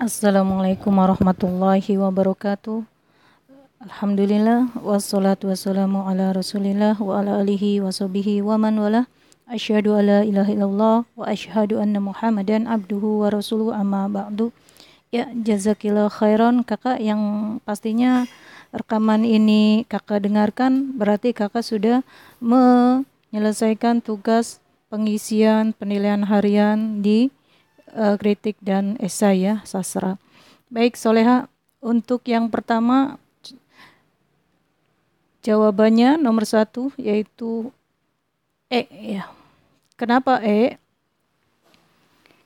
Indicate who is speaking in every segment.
Speaker 1: Assalamualaikum warahmatullahi wabarakatuh. Alhamdulillah wassalatu wassalamu ala Rasulillah wa ala alihi wa sahbihi wa man wala. Asyhadu alla ilaha illallah wa asyhadu anna Muhammadan abduhu wa rasuluhu amma ba'du. Ya, jazakillah khairan Kakak yang pastinya rekaman ini Kakak dengarkan berarti Kakak sudah menyelesaikan tugas pengisian penilaian harian di uh, kritik dan esai ya sastra. Baik Soleha, untuk yang pertama jawabannya nomor satu yaitu E ya. Kenapa E?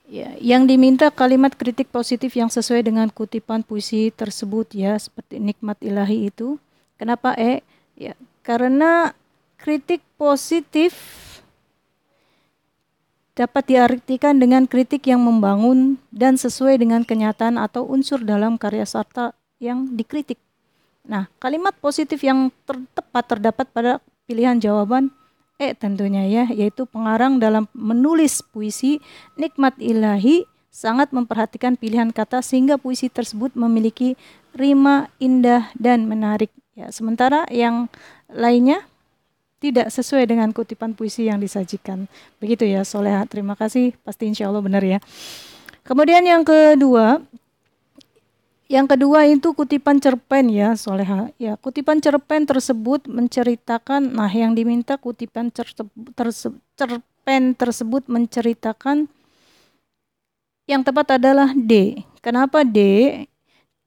Speaker 1: Ya, yang diminta kalimat kritik positif yang sesuai dengan kutipan puisi tersebut ya, seperti nikmat ilahi itu. Kenapa E? Ya, karena kritik positif dapat diartikan dengan kritik yang membangun dan sesuai dengan kenyataan atau unsur dalam karya sarta yang dikritik. Nah, kalimat positif yang ter tepat terdapat pada pilihan jawaban E tentunya ya, yaitu pengarang dalam menulis puisi Nikmat Ilahi sangat memperhatikan pilihan kata sehingga puisi tersebut memiliki rima indah dan menarik. Ya, sementara yang lainnya tidak sesuai dengan kutipan puisi yang disajikan. Begitu ya Soleha, terima kasih, pasti insya Allah benar ya. Kemudian yang kedua, yang kedua itu kutipan cerpen ya Soleha. Ya, kutipan cerpen tersebut menceritakan, nah yang diminta kutipan cerpen tersebut menceritakan yang tepat adalah D. Kenapa D?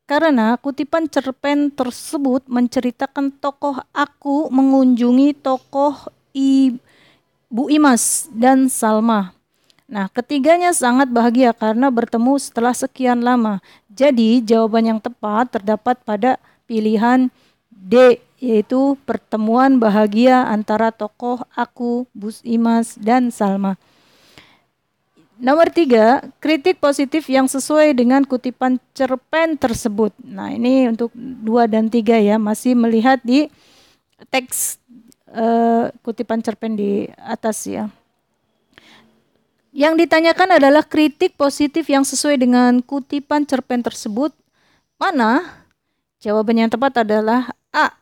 Speaker 1: Karena kutipan cerpen tersebut menceritakan tokoh aku mengunjungi tokoh Ibu Imas dan Salma. Nah, ketiganya sangat bahagia karena bertemu setelah sekian lama. Jadi, jawaban yang tepat terdapat pada pilihan D, yaitu pertemuan bahagia antara tokoh aku, Bu Imas, dan Salma. Nomor tiga, kritik positif yang sesuai dengan kutipan cerpen tersebut. Nah ini untuk dua dan tiga ya, masih melihat di teks uh, kutipan cerpen di atas ya. Yang ditanyakan adalah kritik positif yang sesuai dengan kutipan cerpen tersebut. Mana? Jawabannya yang tepat adalah A.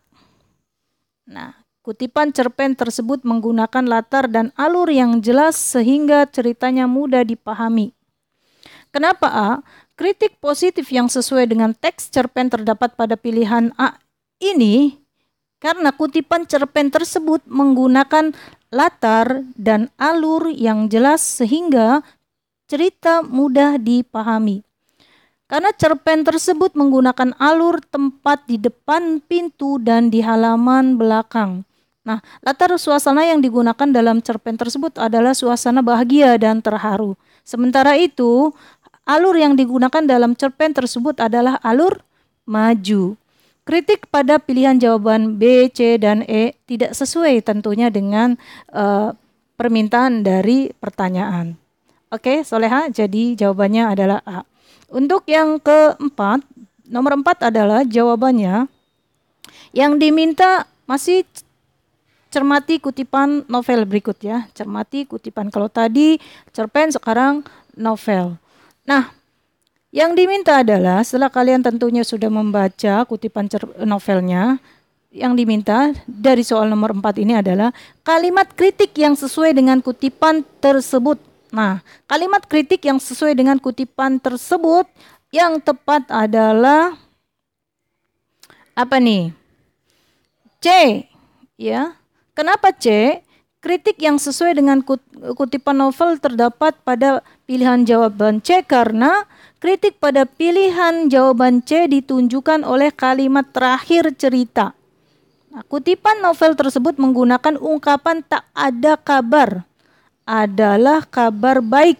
Speaker 1: Nah, Kutipan cerpen tersebut menggunakan latar dan alur yang jelas sehingga ceritanya mudah dipahami. Kenapa A? Kritik positif yang sesuai dengan teks cerpen terdapat pada pilihan A ini karena kutipan cerpen tersebut menggunakan latar dan alur yang jelas sehingga cerita mudah dipahami. Karena cerpen tersebut menggunakan alur tempat di depan pintu dan di halaman belakang. Nah, latar suasana yang digunakan dalam cerpen tersebut adalah suasana bahagia dan terharu. Sementara itu, alur yang digunakan dalam cerpen tersebut adalah alur maju. Kritik pada pilihan jawaban B, C, dan E tidak sesuai tentunya dengan uh, permintaan dari pertanyaan. Oke, Soleha, jadi jawabannya adalah A. Untuk yang keempat, nomor empat adalah jawabannya yang diminta masih cermati kutipan novel berikut ya. Cermati kutipan kalau tadi cerpen sekarang novel. Nah, yang diminta adalah setelah kalian tentunya sudah membaca kutipan novelnya, yang diminta dari soal nomor 4 ini adalah kalimat kritik yang sesuai dengan kutipan tersebut. Nah, kalimat kritik yang sesuai dengan kutipan tersebut yang tepat adalah apa nih? C, ya. Kenapa C? Kritik yang sesuai dengan kutipan novel terdapat pada pilihan jawaban C karena kritik pada pilihan jawaban C ditunjukkan oleh kalimat terakhir cerita. Nah, kutipan novel tersebut menggunakan ungkapan tak ada kabar adalah kabar baik.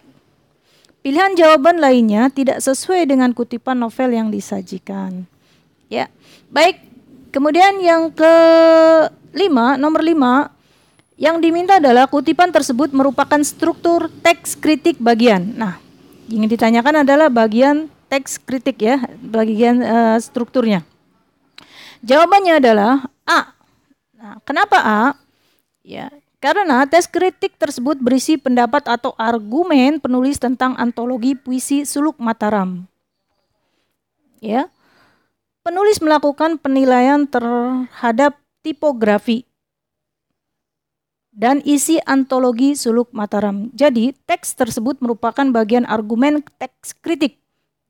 Speaker 1: Pilihan jawaban lainnya tidak sesuai dengan kutipan novel yang disajikan. Ya, baik. Kemudian yang ke lima, nomor lima, yang diminta adalah kutipan tersebut merupakan struktur teks kritik bagian. Nah, yang ditanyakan adalah bagian teks kritik ya, bagian uh, strukturnya. Jawabannya adalah A. Nah, kenapa A? Ya, karena tes kritik tersebut berisi pendapat atau argumen penulis tentang antologi puisi Suluk Mataram. ya. Penulis melakukan penilaian terhadap tipografi dan isi antologi suluk Mataram. Jadi, teks tersebut merupakan bagian argumen teks kritik.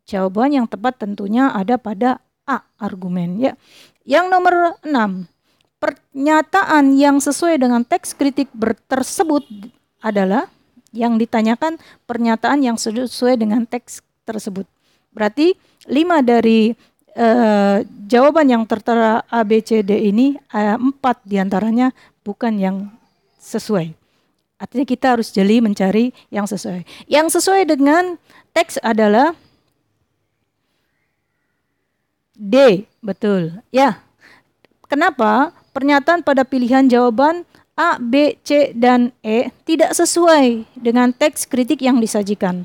Speaker 1: Jawaban yang tepat tentunya ada pada A argumen ya. Yang nomor 6. Pernyataan yang sesuai dengan teks kritik tersebut adalah yang ditanyakan pernyataan yang sesuai dengan teks tersebut. Berarti lima dari uh, jawaban yang tertera A, B, C, D ini uh, empat di antaranya bukan yang sesuai. Artinya kita harus jeli mencari yang sesuai. Yang sesuai dengan teks adalah D, betul. Ya. Kenapa? Pernyataan pada pilihan jawaban A, B, C, dan E tidak sesuai dengan teks kritik yang disajikan.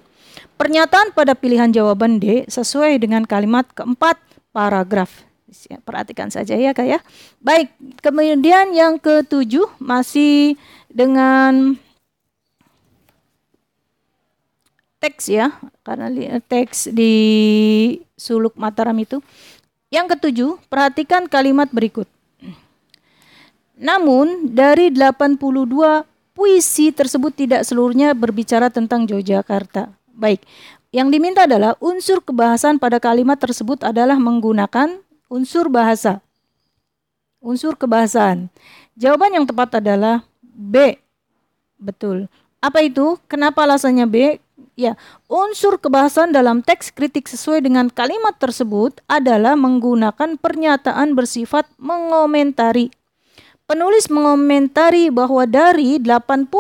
Speaker 1: Pernyataan pada pilihan jawaban D sesuai dengan kalimat keempat paragraf. Perhatikan saja ya kak ya. Baik, kemudian yang ketujuh masih dengan teks ya, karena teks di suluk Mataram itu. Yang ketujuh, perhatikan kalimat berikut. Namun, dari 82 puisi tersebut tidak seluruhnya berbicara tentang Yogyakarta. Baik, yang diminta adalah unsur kebahasan pada kalimat tersebut adalah menggunakan unsur bahasa. Unsur kebahasaan. Jawaban yang tepat adalah B. Betul. Apa itu? Kenapa alasannya B? Ya, unsur kebahasan dalam teks kritik sesuai dengan kalimat tersebut adalah menggunakan pernyataan bersifat mengomentari. Penulis mengomentari bahwa dari 82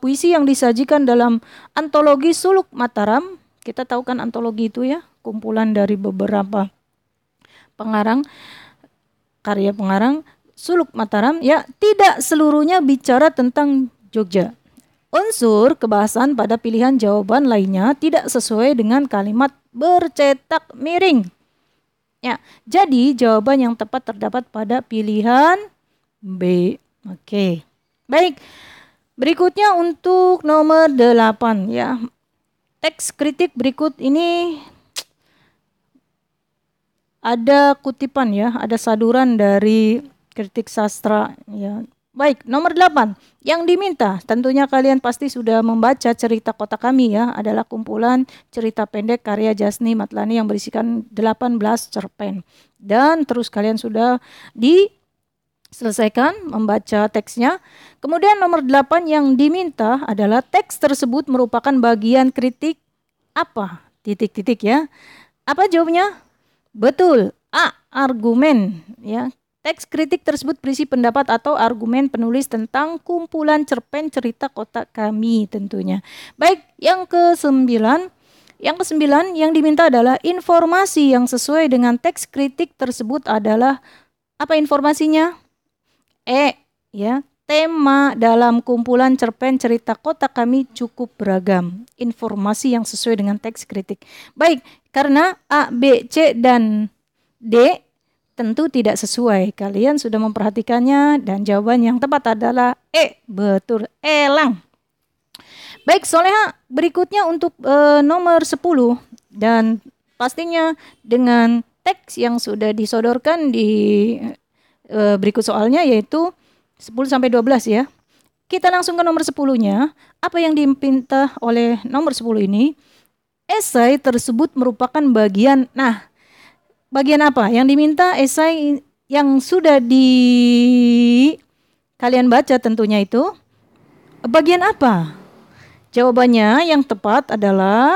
Speaker 1: puisi yang disajikan dalam antologi Suluk Mataram kita tahu kan antologi itu ya, kumpulan dari beberapa pengarang karya pengarang Suluk Mataram ya tidak seluruhnya bicara tentang Jogja. Unsur kebahasan pada pilihan jawaban lainnya tidak sesuai dengan kalimat bercetak miring. Ya, jadi jawaban yang tepat terdapat pada pilihan B. Oke. Baik. Berikutnya untuk nomor 8 ya teks kritik berikut ini ada kutipan ya, ada saduran dari kritik sastra ya. Baik, nomor 8. Yang diminta, tentunya kalian pasti sudah membaca cerita kota kami ya, adalah kumpulan cerita pendek karya Jasni Matlani yang berisikan 18 cerpen. Dan terus kalian sudah di selesaikan membaca teksnya. Kemudian nomor 8 yang diminta adalah teks tersebut merupakan bagian kritik apa? Titik-titik ya. Apa jawabnya? Betul. A. Argumen ya. Teks kritik tersebut berisi pendapat atau argumen penulis tentang kumpulan cerpen cerita kota kami tentunya. Baik, yang ke sembilan yang kesembilan yang diminta adalah informasi yang sesuai dengan teks kritik tersebut adalah apa informasinya? E ya tema dalam kumpulan cerpen cerita kota kami cukup beragam. Informasi yang sesuai dengan teks kritik. Baik, karena A, B, C, dan D tentu tidak sesuai. Kalian sudah memperhatikannya dan jawaban yang tepat adalah E. Betul, elang. Baik, Soleha, berikutnya untuk e, nomor 10 dan pastinya dengan teks yang sudah disodorkan di e, berikut soalnya yaitu 10 sampai 12 ya. Kita langsung ke nomor 10-nya. Apa yang diminta oleh nomor 10 ini? Esai tersebut merupakan bagian nah bagian apa? Yang diminta esai yang sudah di kalian baca tentunya itu bagian apa? Jawabannya yang tepat adalah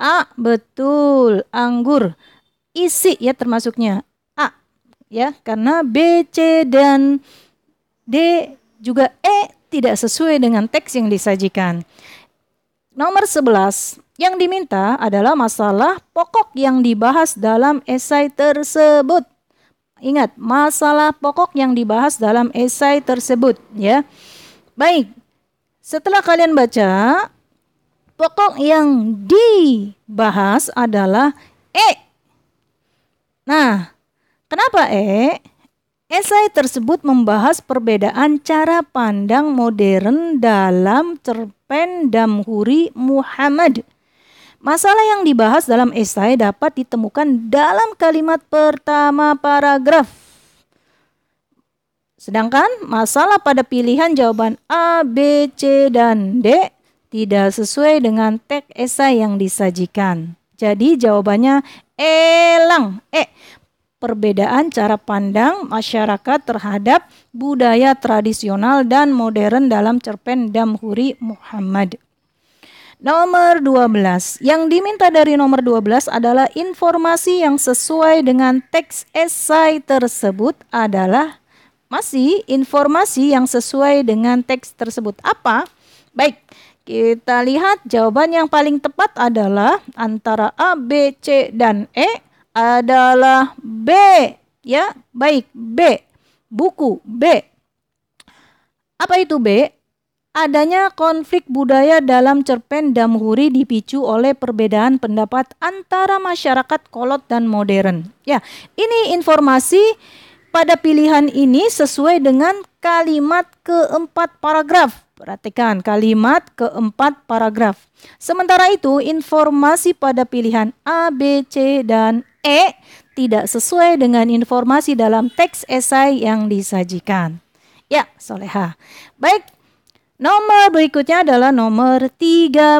Speaker 1: A, betul, anggur. Isi ya termasuknya. Ya, karena B, C dan D juga E tidak sesuai dengan teks yang disajikan. Nomor 11, yang diminta adalah masalah pokok yang dibahas dalam esai tersebut. Ingat, masalah pokok yang dibahas dalam esai tersebut ya. Baik. Setelah kalian baca, pokok yang dibahas adalah E. Nah, kenapa E? Esai tersebut membahas perbedaan cara pandang modern dalam cerpen Damhuri Muhammad. Masalah yang dibahas dalam esai dapat ditemukan dalam kalimat pertama paragraf. Sedangkan masalah pada pilihan jawaban A, B, C, dan D tidak sesuai dengan teks esai yang disajikan. Jadi jawabannya elang. E. Perbedaan cara pandang masyarakat terhadap budaya tradisional dan modern dalam cerpen Damhuri Muhammad. Nomor 12. Yang diminta dari nomor 12 adalah informasi yang sesuai dengan teks esai tersebut adalah masih informasi yang sesuai dengan teks tersebut. Apa? Baik, kita lihat jawaban yang paling tepat adalah antara A, B, C, dan E adalah B. Ya, baik, B. Buku B. Apa itu B? Adanya konflik budaya dalam cerpen Damhuri dipicu oleh perbedaan pendapat antara masyarakat kolot dan modern. Ya, ini informasi pada pilihan ini sesuai dengan kalimat keempat paragraf. Perhatikan kalimat keempat paragraf. Sementara itu, informasi pada pilihan A, B, C, dan E tidak sesuai dengan informasi dalam teks esai yang disajikan. Ya, soleha. Baik, Nomor berikutnya adalah nomor 13.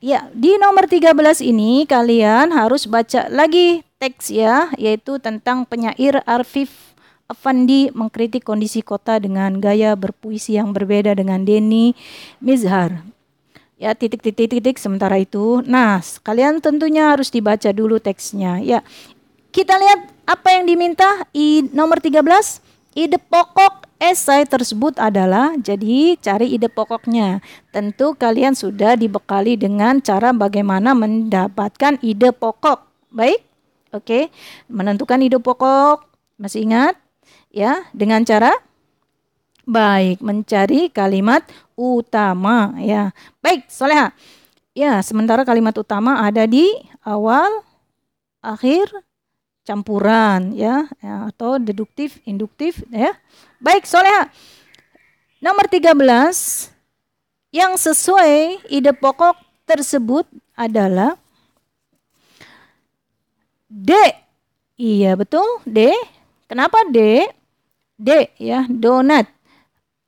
Speaker 1: Ya, di nomor 13 ini kalian harus baca lagi teks ya, yaitu tentang penyair Arfif Afandi mengkritik kondisi kota dengan gaya berpuisi yang berbeda dengan Denny Mizhar. Ya, titik-titik-titik sementara itu. Nah, kalian tentunya harus dibaca dulu teksnya. Ya, kita lihat apa yang diminta i nomor 13. Ide pokok esai tersebut adalah jadi cari ide pokoknya. Tentu kalian sudah dibekali dengan cara bagaimana mendapatkan ide pokok. Baik? Oke. Menentukan ide pokok. Masih ingat? Ya, dengan cara baik mencari kalimat utama ya. Baik, Soleha. Ya, sementara kalimat utama ada di awal, akhir, campuran ya, ya atau deduktif, induktif ya. Baik, Soleha. Nomor 13 yang sesuai ide pokok tersebut adalah D. Iya, betul, D. Kenapa D? D ya, donat.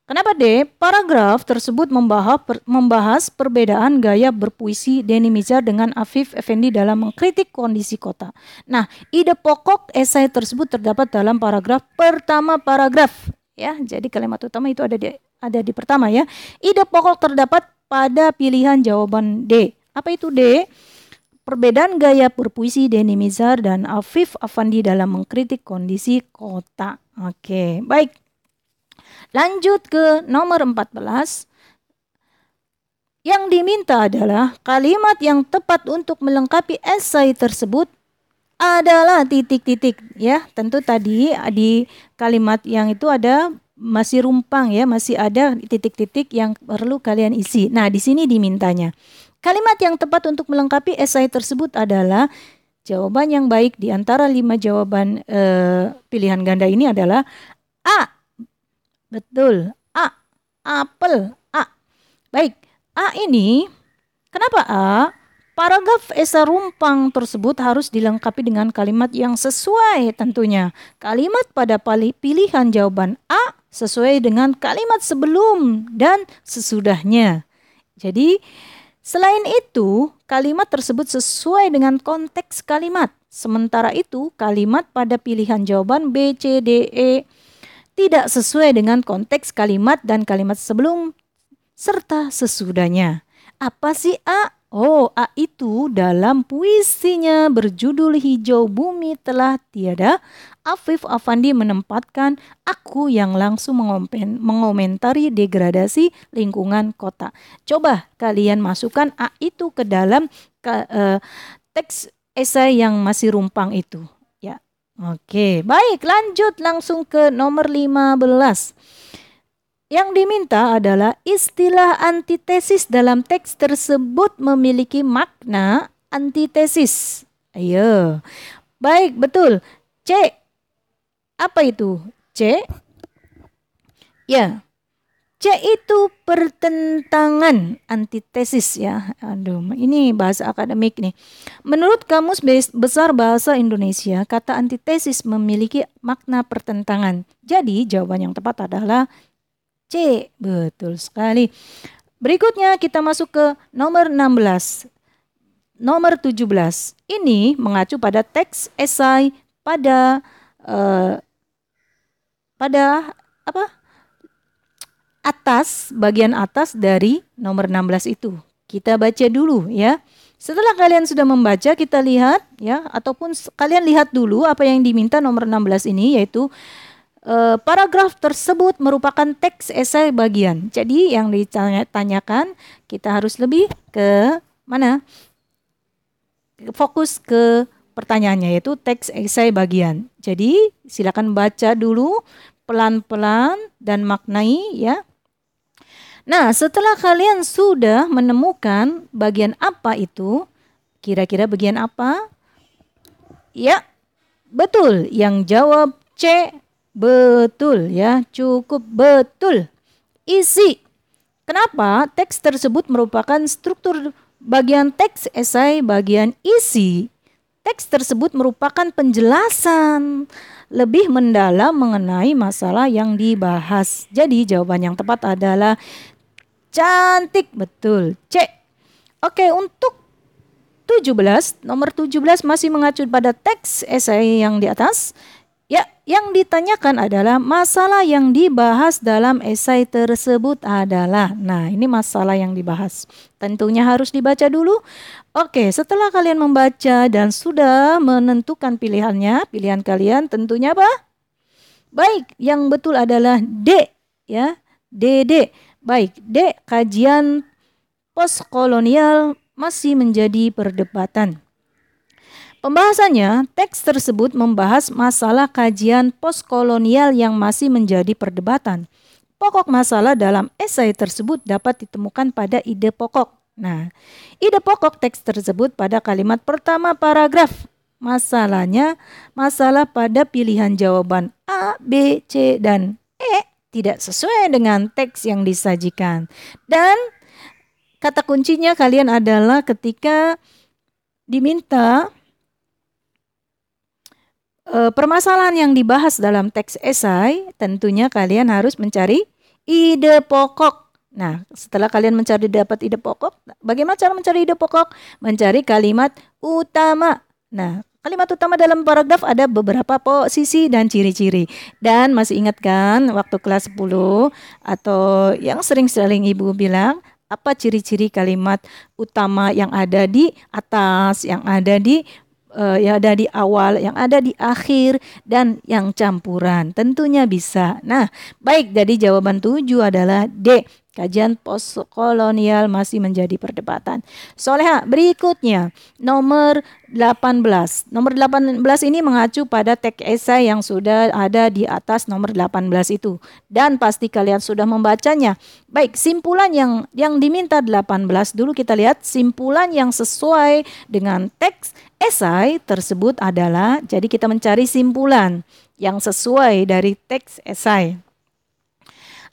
Speaker 1: Kenapa D? Paragraf tersebut membahas, per, membahas perbedaan gaya berpuisi Denny Mizar dengan Afif Effendi dalam mengkritik kondisi kota. Nah, ide pokok esai tersebut terdapat dalam paragraf pertama paragraf. Ya, jadi kalimat utama itu ada di ada di pertama ya. Ide pokok terdapat pada pilihan jawaban D. Apa itu D? Perbedaan gaya berpuisi Denny Mizar dan Afif Afandi dalam mengkritik kondisi kota. Oke, baik. Lanjut ke nomor 14. Yang diminta adalah kalimat yang tepat untuk melengkapi esai tersebut adalah titik-titik ya. Tentu tadi di kalimat yang itu ada masih rumpang ya, masih ada titik-titik yang perlu kalian isi. Nah, di sini dimintanya. Kalimat yang tepat untuk melengkapi esai tersebut adalah jawaban yang baik di antara lima jawaban eh, pilihan ganda ini adalah A. Betul. A. Apel. A. Baik. A ini, kenapa A? Paragraf esa rumpang tersebut harus dilengkapi dengan kalimat yang sesuai tentunya. Kalimat pada pilihan jawaban A sesuai dengan kalimat sebelum dan sesudahnya. Jadi, selain itu, kalimat tersebut sesuai dengan konteks kalimat. Sementara itu, kalimat pada pilihan jawaban B, C, D, E tidak sesuai dengan konteks kalimat dan kalimat sebelum serta sesudahnya. Apa sih A? Oh, A itu dalam puisinya berjudul Hijau Bumi Telah Tiada, Afif Afandi menempatkan aku yang langsung mengomentari degradasi lingkungan kota. Coba kalian masukkan A itu ke dalam ke, uh, teks esai yang masih rumpang itu. Oke, baik lanjut langsung ke nomor 15. Yang diminta adalah istilah antitesis dalam teks tersebut memiliki makna antitesis. Ayo. Baik, betul. C. Apa itu? C. Ya. C itu pertentangan antitesis ya. Aduh, ini bahasa akademik nih. Menurut Kamus Besar Bahasa Indonesia, kata antitesis memiliki makna pertentangan. Jadi, jawaban yang tepat adalah C. Betul sekali. Berikutnya kita masuk ke nomor 16. Nomor 17. Ini mengacu pada teks esai pada uh, pada apa? Atas, bagian atas dari nomor 16 itu. Kita baca dulu ya. Setelah kalian sudah membaca, kita lihat ya ataupun kalian lihat dulu apa yang diminta nomor 16 ini yaitu e, paragraf tersebut merupakan teks esai bagian. Jadi yang ditanyakan kita harus lebih ke mana? Fokus ke pertanyaannya yaitu teks esai bagian. Jadi silakan baca dulu pelan-pelan dan maknai ya Nah, setelah kalian sudah menemukan bagian apa itu, kira-kira bagian apa? Ya, betul. Yang jawab C, betul ya, cukup betul. Isi. Kenapa teks tersebut merupakan struktur bagian teks esai bagian isi? Teks tersebut merupakan penjelasan lebih mendalam mengenai masalah yang dibahas. Jadi jawaban yang tepat adalah Cantik betul. C. Oke, untuk 17, nomor 17 masih mengacu pada teks esai yang di atas. Ya, yang ditanyakan adalah masalah yang dibahas dalam esai tersebut adalah. Nah, ini masalah yang dibahas. Tentunya harus dibaca dulu. Oke, setelah kalian membaca dan sudah menentukan pilihannya, pilihan kalian tentunya apa? Baik, yang betul adalah D ya. DD. Baik, D. Kajian postkolonial masih menjadi perdebatan. Pembahasannya, teks tersebut membahas masalah kajian postkolonial yang masih menjadi perdebatan. Pokok masalah dalam esai tersebut dapat ditemukan pada ide pokok. Nah, ide pokok teks tersebut pada kalimat pertama paragraf. Masalahnya, masalah pada pilihan jawaban A, B, C, dan E tidak sesuai dengan teks yang disajikan. Dan kata kuncinya kalian adalah ketika diminta e, permasalahan yang dibahas dalam teks esai, tentunya kalian harus mencari ide pokok. Nah, setelah kalian mencari dapat ide pokok, bagaimana cara mencari ide pokok? Mencari kalimat utama. Nah, Kalimat utama dalam paragraf ada beberapa posisi dan ciri-ciri. Dan masih ingat kan waktu kelas 10 atau yang sering-sering Ibu bilang apa ciri-ciri kalimat utama yang ada di atas, yang ada di uh, yang ada di awal, yang ada di akhir dan yang campuran. Tentunya bisa. Nah, baik jadi jawaban tujuh adalah D kajian postkolonial masih menjadi perdebatan. Soleha, berikutnya nomor 18. Nomor 18 ini mengacu pada teks esai yang sudah ada di atas nomor 18 itu. Dan pasti kalian sudah membacanya. Baik, simpulan yang yang diminta 18 dulu kita lihat simpulan yang sesuai dengan teks esai tersebut adalah jadi kita mencari simpulan yang sesuai dari teks esai.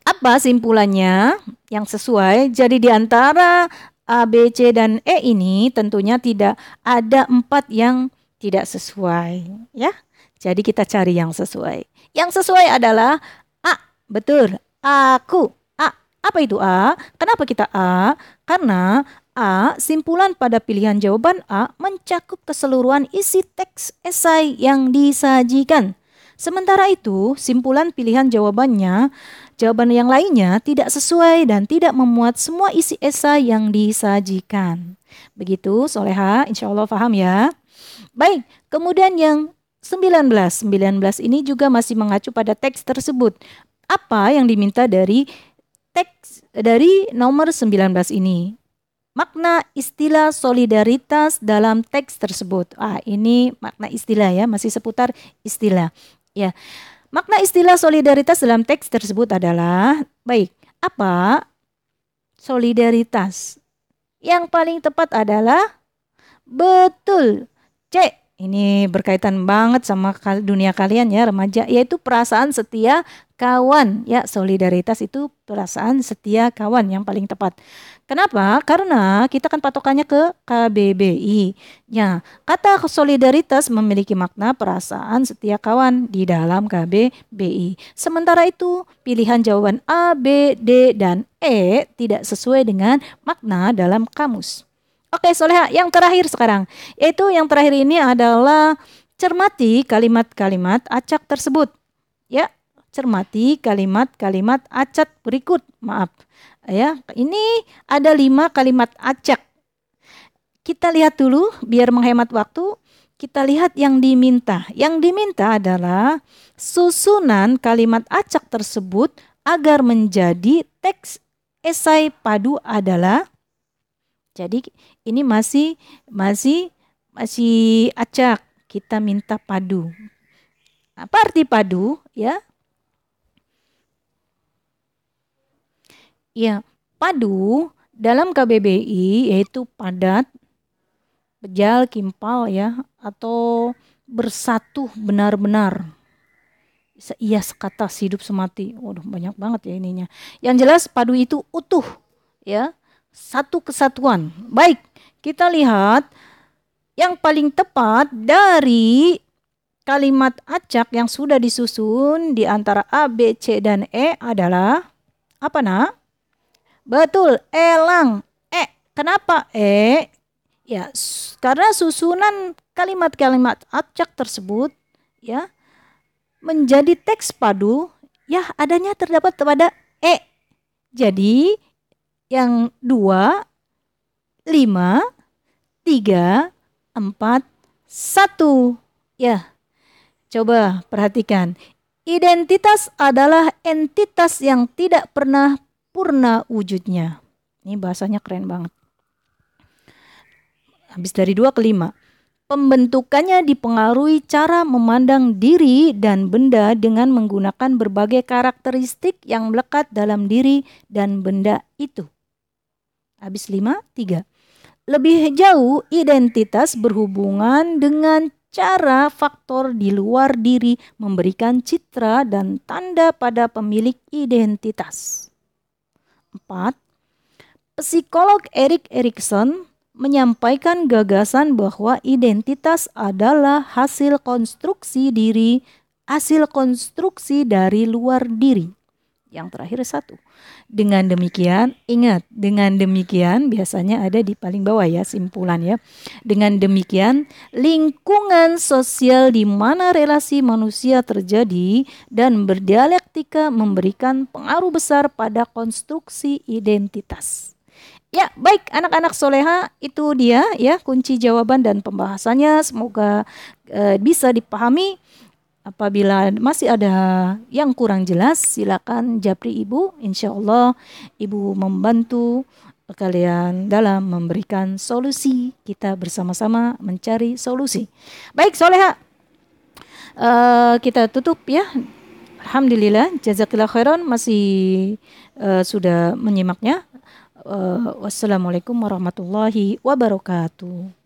Speaker 1: Apa simpulannya yang sesuai? Jadi di antara A, B, C, dan E ini tentunya tidak ada empat yang tidak sesuai. ya. Jadi kita cari yang sesuai. Yang sesuai adalah A, betul, aku. A, apa itu A? Kenapa kita A? Karena A, simpulan pada pilihan jawaban A mencakup keseluruhan isi teks esai yang disajikan. Sementara itu, simpulan pilihan jawabannya, jawaban yang lainnya tidak sesuai dan tidak memuat semua isi esai yang disajikan. Begitu, Soleha, insya Allah paham ya. Baik, kemudian yang 19. 19 ini juga masih mengacu pada teks tersebut. Apa yang diminta dari teks dari nomor 19 ini? makna istilah solidaritas dalam teks tersebut. Ah, ini makna istilah ya, masih seputar istilah. Ya. Makna istilah solidaritas dalam teks tersebut adalah baik, apa? Solidaritas. Yang paling tepat adalah betul. C. Ini berkaitan banget sama dunia kalian ya remaja, yaitu perasaan setia kawan. Ya solidaritas itu perasaan setia kawan yang paling tepat. Kenapa? Karena kita kan patokannya ke KBBI ya kata solidaritas memiliki makna perasaan setia kawan di dalam KBBI sementara itu pilihan jawaban A B D dan E tidak sesuai dengan makna dalam kamus. Oke, Soleha, yang terakhir sekarang, yaitu yang terakhir ini adalah cermati kalimat-kalimat acak tersebut. Ya, cermati kalimat-kalimat acak berikut. Maaf, ya, ini ada lima kalimat acak. Kita lihat dulu, biar menghemat waktu. Kita lihat yang diminta. Yang diminta adalah susunan kalimat acak tersebut agar menjadi teks esai padu adalah jadi ini masih masih masih acak. Kita minta padu. Apa arti padu ya? Ya, padu dalam KBBI yaitu padat, bejal, kimpal ya atau bersatu benar-benar. Iya sekata hidup semati. Waduh banyak banget ya ininya. Yang jelas padu itu utuh ya satu kesatuan. Baik, kita lihat yang paling tepat dari kalimat acak yang sudah disusun di antara A, B, C, dan E adalah apa nak? Betul, elang. E. Kenapa E? Ya, karena susunan kalimat-kalimat acak tersebut ya menjadi teks padu ya adanya terdapat pada E. Jadi yang dua, lima, tiga, empat, satu. Ya, coba perhatikan. Identitas adalah entitas yang tidak pernah purna wujudnya. Ini bahasanya keren banget. Habis dari dua ke lima. Pembentukannya dipengaruhi cara memandang diri dan benda dengan menggunakan berbagai karakteristik yang melekat dalam diri dan benda itu. Habis lima, tiga. Lebih jauh, identitas berhubungan dengan cara faktor di luar diri memberikan citra dan tanda pada pemilik identitas. Empat, psikolog Erik Erikson menyampaikan gagasan bahwa identitas adalah hasil konstruksi diri, hasil konstruksi dari luar diri. Yang terakhir satu. Dengan demikian, ingat, dengan demikian biasanya ada di paling bawah ya simpulan ya. Dengan demikian, lingkungan sosial di mana relasi manusia terjadi dan berdialektika memberikan pengaruh besar pada konstruksi identitas. Ya, baik anak-anak soleha itu dia ya kunci jawaban dan pembahasannya semoga e, bisa dipahami Apabila masih ada yang kurang jelas, silakan japri ibu. Insya Allah ibu membantu kalian dalam memberikan solusi. Kita bersama-sama mencari solusi. Baik, Soleha. Uh, kita tutup ya. Alhamdulillah, jazakillah khairan masih uh, sudah menyimaknya. Uh, wassalamualaikum warahmatullahi wabarakatuh.